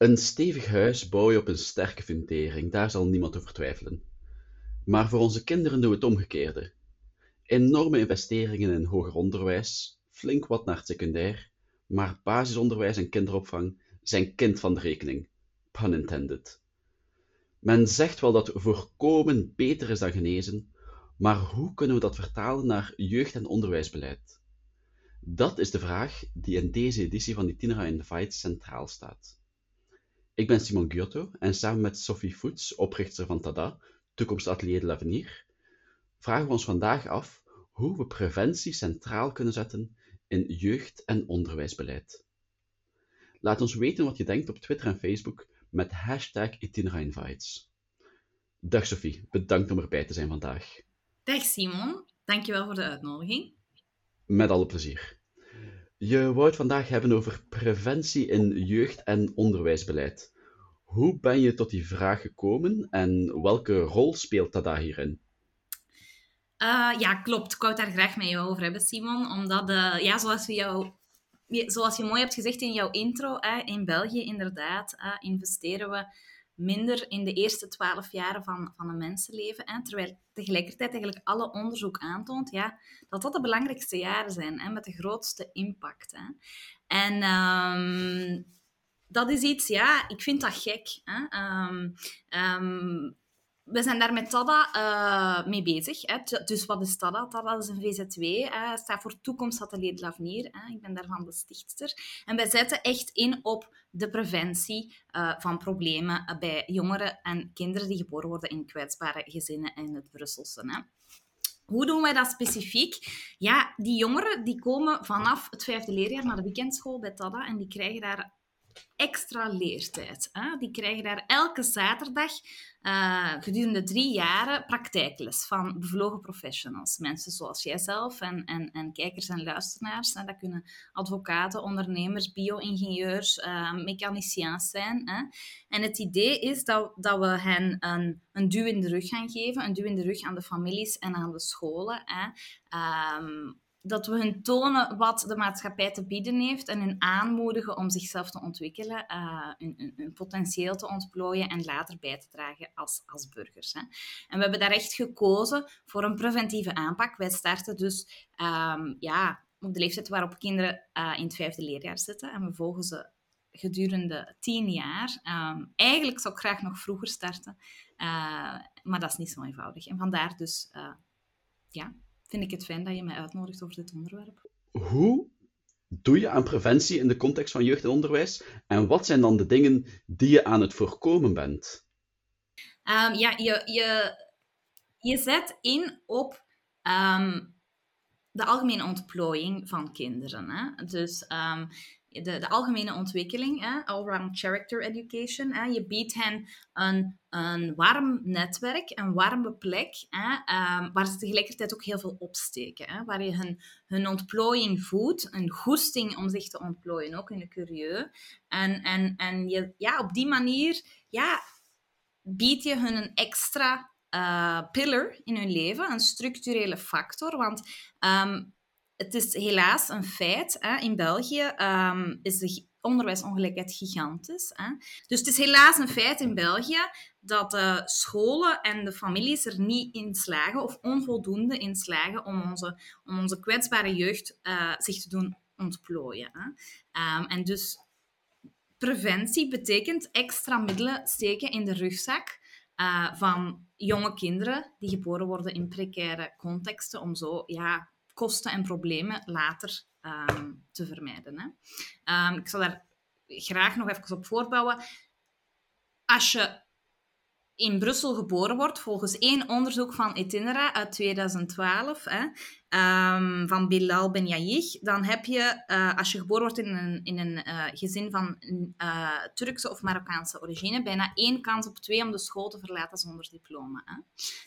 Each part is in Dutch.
Een stevig huis bouw je op een sterke fundering, daar zal niemand over twijfelen. Maar voor onze kinderen doen we het omgekeerde. Enorme investeringen in hoger onderwijs, flink wat naar het secundair, maar basisonderwijs en kinderopvang zijn kind van de rekening. Pun intended. Men zegt wel dat voorkomen beter is dan genezen, maar hoe kunnen we dat vertalen naar jeugd- en onderwijsbeleid? Dat is de vraag die in deze editie van Itinera Invite centraal staat. Ik ben Simon Giotto en samen met Sophie Voets, oprichter van TADA, Toekomstatelier de l'Avenir, vragen we ons vandaag af hoe we preventie centraal kunnen zetten in jeugd- en onderwijsbeleid. Laat ons weten wat je denkt op Twitter en Facebook met hashtag ItineraInvites. Dag Sophie, bedankt om erbij te zijn vandaag. Dag Simon, dankjewel voor de uitnodiging. Met alle plezier. Je wou het vandaag hebben over preventie in jeugd- en onderwijsbeleid. Hoe ben je tot die vraag gekomen en welke rol speelt dat daar hierin? Uh, ja, klopt. Ik wou het daar graag met jou over hebben, Simon. Omdat, uh, ja, zoals, we jou, zoals je mooi hebt gezegd in jouw intro, in België inderdaad investeren we minder in de eerste twaalf jaren van, van een mensenleven. Hè, terwijl tegelijkertijd eigenlijk alle onderzoek aantoont ja, dat dat de belangrijkste jaren zijn, hè, met de grootste impact. Hè. En um, dat is iets, ja, ik vind dat gek. Hè. Um, um, we zijn daar met TADA uh, mee bezig. Hè. Dus wat is TADA? TADA is een VZW. Hè. staat voor Toekomstatelier de l'Avenir. Hè. Ik ben daarvan de stichtster. En wij zetten echt in op de preventie uh, van problemen bij jongeren en kinderen die geboren worden in kwetsbare gezinnen in het Brusselse. Hè. Hoe doen wij dat specifiek? Ja, die jongeren die komen vanaf het vijfde leerjaar naar de weekendschool bij TADA en die krijgen daar extra leertijd. Hè? Die krijgen daar elke zaterdag uh, gedurende drie jaren praktijkles van bevlogen professionals. Mensen zoals jijzelf en, en, en kijkers en luisteraars. Hè? Dat kunnen advocaten, ondernemers, bio-ingenieurs, uh, zijn. Hè? En het idee is dat, dat we hen een, een duw in de rug gaan geven, een duw in de rug aan de families en aan de scholen. Hè? Um, dat we hun tonen wat de maatschappij te bieden heeft en hun aanmoedigen om zichzelf te ontwikkelen, uh, hun, potentieel te ontplooien en later bij te dragen als, als burgers. Hè. En we hebben daar echt gekozen voor een preventieve aanpak. Wij starten dus um, ja, op de leeftijd waarop kinderen uh, in het vijfde leerjaar zitten en we volgen ze gedurende tien jaar. Um, eigenlijk zou ik graag nog vroeger starten, uh, maar dat is niet zo eenvoudig. En vandaar dus, ja, vind ik het fijn dat je mij uitnodigt over dit onderwerp. Hoe doe je aan preventie in de context van jeugd en onderwijs? En wat zijn dan de dingen die je aan het voorkomen bent? Um, ja, je, je, je zet in op um, de algemene ontplooiing van kinderen. Hè? Dus um, de, de algemene ontwikkeling, all-round character education. Hè? Je biedt hen een, een warm netwerk, een warme plek, hè? Um, waar ze tegelijkertijd ook heel veel opsteken. Hè? Waar je hun, hun ontplooiing voedt, een goesting om zich te ontplooien, ook in de curieux. En, en, en je, ja, op die manier ja, bied je hun een extra uh, pillar in hun leven, een structurele factor. Want um, het is helaas een feit. Hè. In België um, is de onderwijsongelijkheid gigantisch. Hè. Dus het is helaas een feit in België dat de scholen en de families er niet in slagen, of onvoldoende in slagen, om onze, om onze kwetsbare jeugd uh, zich te doen ontplooien. Hè. Um, en dus preventie betekent extra middelen steken in de rugzak uh, van jonge kinderen die geboren worden in precaire contexten, om zo ja, kosten en problemen later um, te vermijden. Hè. Um, ik zal daar graag nog even op voortbouwen. Als je in Brussel geboren wordt, volgens één onderzoek van Itinera uit 2012, hè, um, van Bilal Ben dan heb je, uh, als je geboren wordt in een, in een uh, gezin van uh, Turkse of Marokkaanse origine, bijna één kans op twee om de school te verlaten zonder diploma. Hè.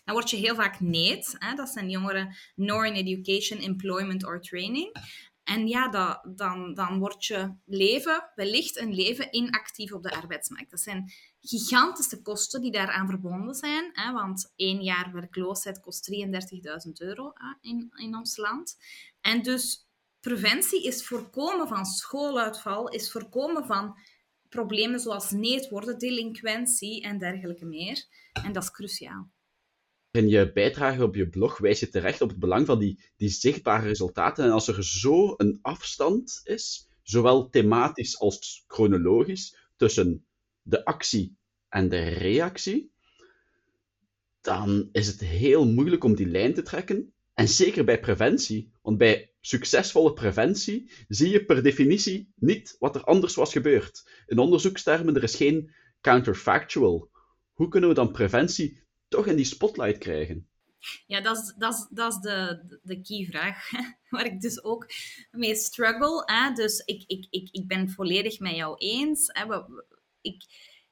Dan word je heel vaak NEET, hè, dat zijn jongeren Nor in Education, Employment or Training. En ja, dan, dan wordt je leven, wellicht een leven, inactief op de arbeidsmarkt. Dat zijn gigantische kosten die daaraan verbonden zijn. Hè, want één jaar werkloosheid kost 33.000 euro hè, in, in ons land. En dus preventie is voorkomen van schooluitval, is voorkomen van problemen zoals neet worden, delinquentie en dergelijke meer. En dat is cruciaal. In je bijdrage op je blog wijs je terecht op het belang van die, die zichtbare resultaten. En als er zo een afstand is, zowel thematisch als chronologisch, tussen de actie en de reactie, dan is het heel moeilijk om die lijn te trekken. En zeker bij preventie, want bij succesvolle preventie zie je per definitie niet wat er anders was gebeurd. In onderzoekstermen, er is geen counterfactual. Hoe kunnen we dan preventie toch in die spotlight krijgen? Ja, dat is, dat is, dat is de, de key vraag, waar ik dus ook mee struggle. Hè? Dus ik, ik, ik, ik ben volledig met jou eens. Hè? Ik,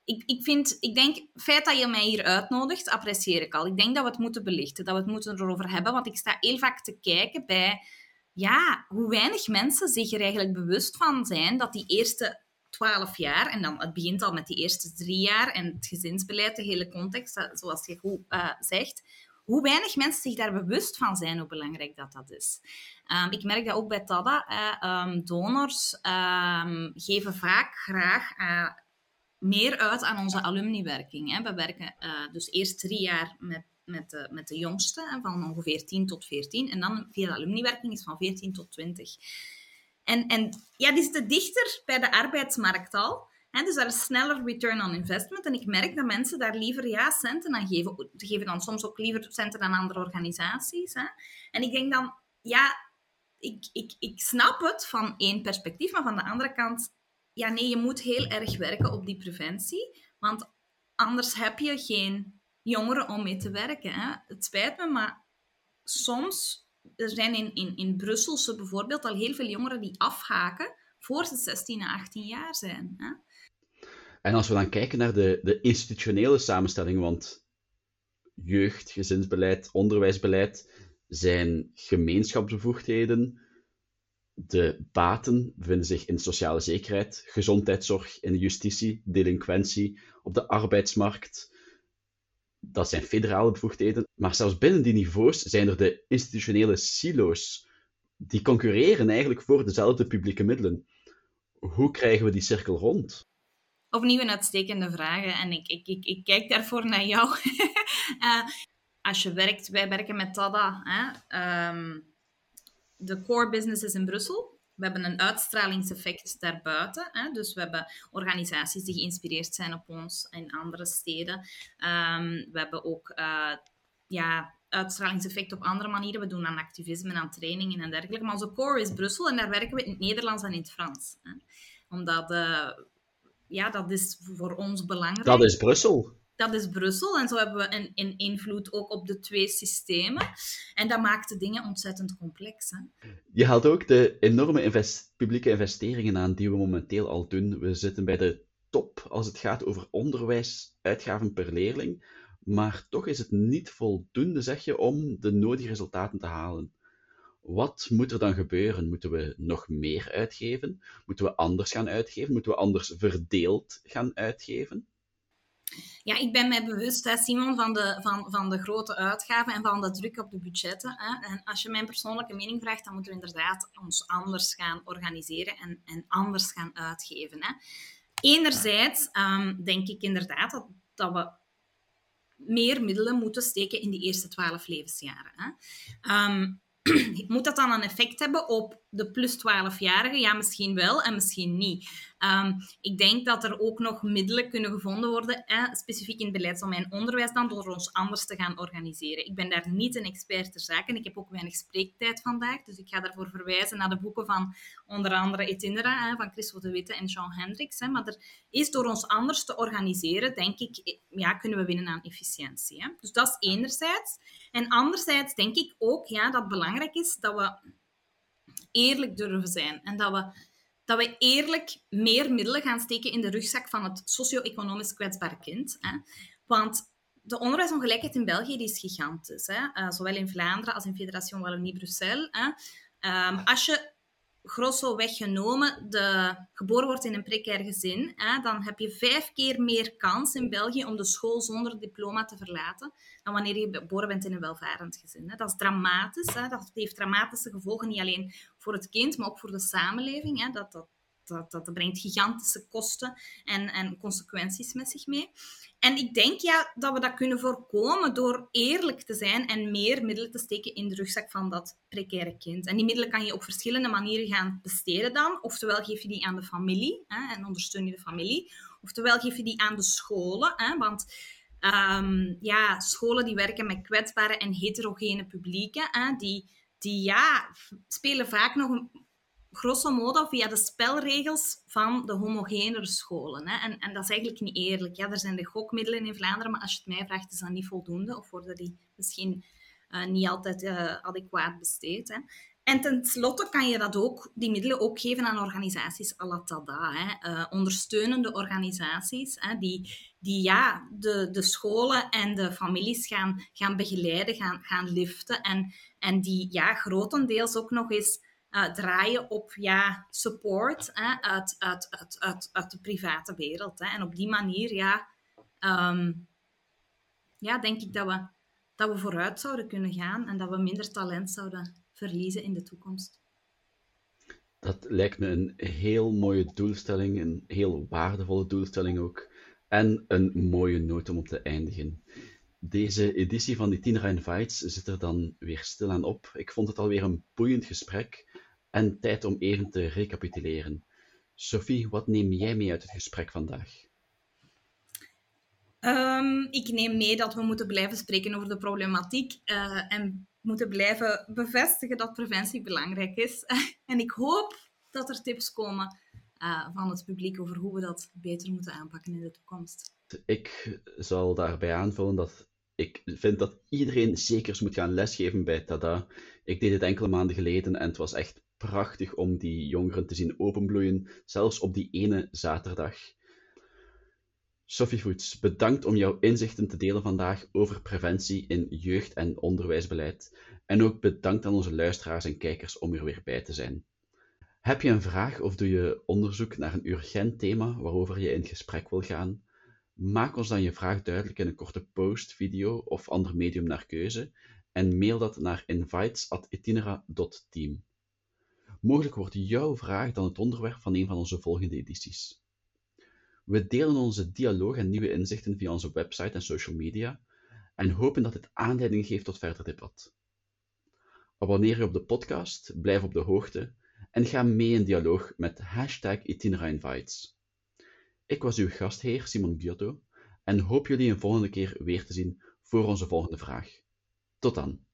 ik, ik, vind, ik denk, het feit dat je mij hier uitnodigt, apprecieer ik al. Ik denk dat we het moeten belichten, dat we het moeten erover hebben, want ik sta heel vaak te kijken bij ja, hoe weinig mensen zich er eigenlijk bewust van zijn dat die eerste twaalf jaar, en dan, het begint al met die eerste drie jaar en het gezinsbeleid, de hele context, zoals je goed uh, zegt, hoe weinig mensen zich daar bewust van zijn hoe belangrijk dat dat is. Um, ik merk dat ook bij TADA. Um, donors um, geven vaak graag uh, meer uit aan onze alumniwerking. We werken uh, dus eerst drie jaar met, met, de, met de van ongeveer 10 tot 14. En dan via de alumniwerking is van 14 tot 20. En, en ja, die zitten dichter bij de arbeidsmarkt al. Dus daar is sneller return on investment. En ik merk dat mensen daar liever ja, centen aan geven. Ze geven dan soms ook liever centen aan andere organisaties. En ik denk dan, ja, ik, ik, ik snap het van één perspectief, maar van de andere kant ja, nee, je moet heel erg werken op die preventie, want anders heb je geen jongeren om mee te werken. Het spijt me, maar soms, er zijn in, in, in Brusselse bijvoorbeeld al heel veel jongeren die afhaken voor ze 16 à 18 jaar zijn. Hè. En als we dan kijken naar de, de institutionele samenstelling, want jeugd, gezinsbeleid, onderwijsbeleid zijn gemeenschapsbevoegdheden, de baten bevinden zich in sociale zekerheid, gezondheidszorg, in justitie, delinquentie, op de arbeidsmarkt. Dat zijn federale bevoegdheden. Maar zelfs binnen die niveaus zijn er de institutionele silo's. Die concurreren eigenlijk voor dezelfde publieke middelen. Hoe krijgen we die cirkel rond? Opnieuw een uitstekende vraag. En ik, ik, ik, ik kijk daarvoor naar jou. uh, als je werkt, wij werken met TADA. Hè, um, de core business is in Brussel. We hebben een uitstralingseffect daarbuiten. Hè? Dus we hebben organisaties die geïnspireerd zijn op ons in andere steden. Um, we hebben ook uh, ja, uitstralingseffect op andere manieren. We doen aan activisme aan trainingen en dergelijke. Maar onze core is Brussel en daar werken we in het Nederlands en in het Frans. Hè? Omdat, uh, ja, dat is voor ons belangrijk. Dat is Brussel dat is Brussel. En zo hebben we een, invloed ook op de twee systemen. En dat maakt de dingen ontzettend complex. Hè? Je haalt ook de enorme publieke investeringen aan die we momenteel al doen. We zitten bij de top als het gaat over onderwijsuitgaven per leerling. Maar toch is het niet voldoende, zeg je, om de nodige resultaten te halen. Wat moet er dan gebeuren? Moeten we nog meer uitgeven? Moeten we anders gaan uitgeven? Moeten we anders verdeeld gaan uitgeven? Ja, ik ben mij bewust, hè, Simon, van de, van, van de grote uitgaven en van de druk op de budgetten. Hè. En als je mijn persoonlijke mening vraagt, dan moeten we inderdaad ons anders gaan organiseren en, en anders gaan uitgeven. Hè. Enerzijds um, denk ik inderdaad dat, dat we meer middelen moeten steken in die eerste twaalf levensjaren. Hè. Um, moet dat dan een effect hebben op de plus 12-jarigen? Ja, misschien wel en misschien niet. Um, ik denk dat er ook nog middelen kunnen gevonden worden, specifiek in het beleidsdomein onderwijs, dan door ons anders te gaan organiseren. Ik ben daar niet een expert ter zake en ik heb ook weinig spreektijd vandaag, dus ik ga daarvoor verwijzen naar de boeken van onder andere Itinera, hè, van Chris de Witte en Jean Hendricks. Maar er is door ons anders te organiseren, denk ik, ja, kunnen we winnen aan efficiëntie. Dus dat is enerzijds. En anderzijds denk ik ook ja, dat het belangrijk is dat we eerlijk durven zijn en dat we dat we eerlijk meer middelen gaan steken in de rugzak van het socio-economisch kwetsbaar kind. Hè. Want de onderwijsongelijkheid in België die is gigantisch. Hè. Uh, zowel in Vlaanderen als in Federation Wallonie-Bruxelles. Um, als je grosso weggenomen de, geboren wordt in een precair gezin, hè, dan heb je vijf keer meer kans in België om de school zonder diploma te verlaten dan wanneer je geboren bent in een welvarend gezin. Hè. Dat is dramatisch. Hè. Dat heeft dramatische gevolgen, niet alleen voor het kind, maar ook voor de samenleving. Hè. Dat, dat, dat, dat, brengt gigantische kosten en, en consequenties met zich mee. En ik denk ja, dat we dat kunnen voorkomen door eerlijk te zijn en meer middelen te steken in de rugzak van dat precaire kind. En die middelen kan je op verschillende manieren gaan besteden dan. Oftewel geef je die aan de familie hè, en ondersteun je de familie. Oftewel geef je die aan de scholen, hè, want um, ja, scholen die werken met kwetsbare en heterogene publieken, hè, die, die ja, spelen vaak nog grosso modo via de spelregels van de homogenere scholen. Hè. En, en dat is eigenlijk niet eerlijk. Ja, er zijn de gokmiddelen in Vlaanderen, maar als je het mij vraagt, is dat niet voldoende. Of worden die misschien uh, niet altijd uh, adequaat besteed. Hè. En tenslotte kan je dat ook, die middelen ook geven aan organisaties à la TADA, hè, uh, ondersteunende organisaties, hè, die, die ja, de, de scholen en de families gaan, gaan begeleiden, gaan, gaan liften en, en die ja, grotendeels ook nog eens uh, draaien op ja, support hè, uit, uit, uit, uit, uit de private wereld. Hè. En op die manier ja, um, ja, denk ik dat we, dat we vooruit zouden kunnen gaan en dat we minder talent zouden verliezen in de toekomst. Dat lijkt me een heel mooie doelstelling, een heel waardevolle doelstelling ook. En een mooie noot om op te eindigen. Deze editie van die Tina Invites zit er dan weer stilaan op. Ik vond het alweer een boeiend gesprek en tijd om even te recapituleren. Sophie, wat neem jij mee uit het gesprek vandaag? Um, ik neem mee dat we moeten blijven spreken over de problematiek uh, en moeten blijven bevestigen dat preventie belangrijk is. en ik hoop dat er tips komen uh, van het publiek over hoe we dat beter moeten aanpakken in de toekomst. Ik zal daarbij aanvullen dat ik vind dat iedereen zeker moet gaan lesgeven bij Tada. Ik deed het enkele maanden geleden en het was echt prachtig om die jongeren te zien openbloeien, zelfs op die ene zaterdag. Sophie Voets, bedankt om jouw inzichten te delen vandaag over preventie in jeugd- en onderwijsbeleid. En ook bedankt aan onze luisteraars en kijkers om er weer bij te zijn. Heb je een vraag of doe je onderzoek naar een urgent thema waarover je in gesprek wil gaan? Maak ons dan je vraag duidelijk in een korte post, video of ander medium naar keuze en mail dat naar invites.itinera.team. Mogelijk wordt jouw vraag dan het onderwerp van een van onze volgende edities. We delen onze dialoog en nieuwe inzichten via onze website en social media en hopen dat dit aanleiding geeft tot verder debat. Abonneer je op de podcast, blijf op de hoogte en ga mee in dialoog met hashtag Invites. Ik was uw gastheer Simon Giotto en hoop jullie een volgende keer weer te zien voor onze volgende vraag. Tot dan!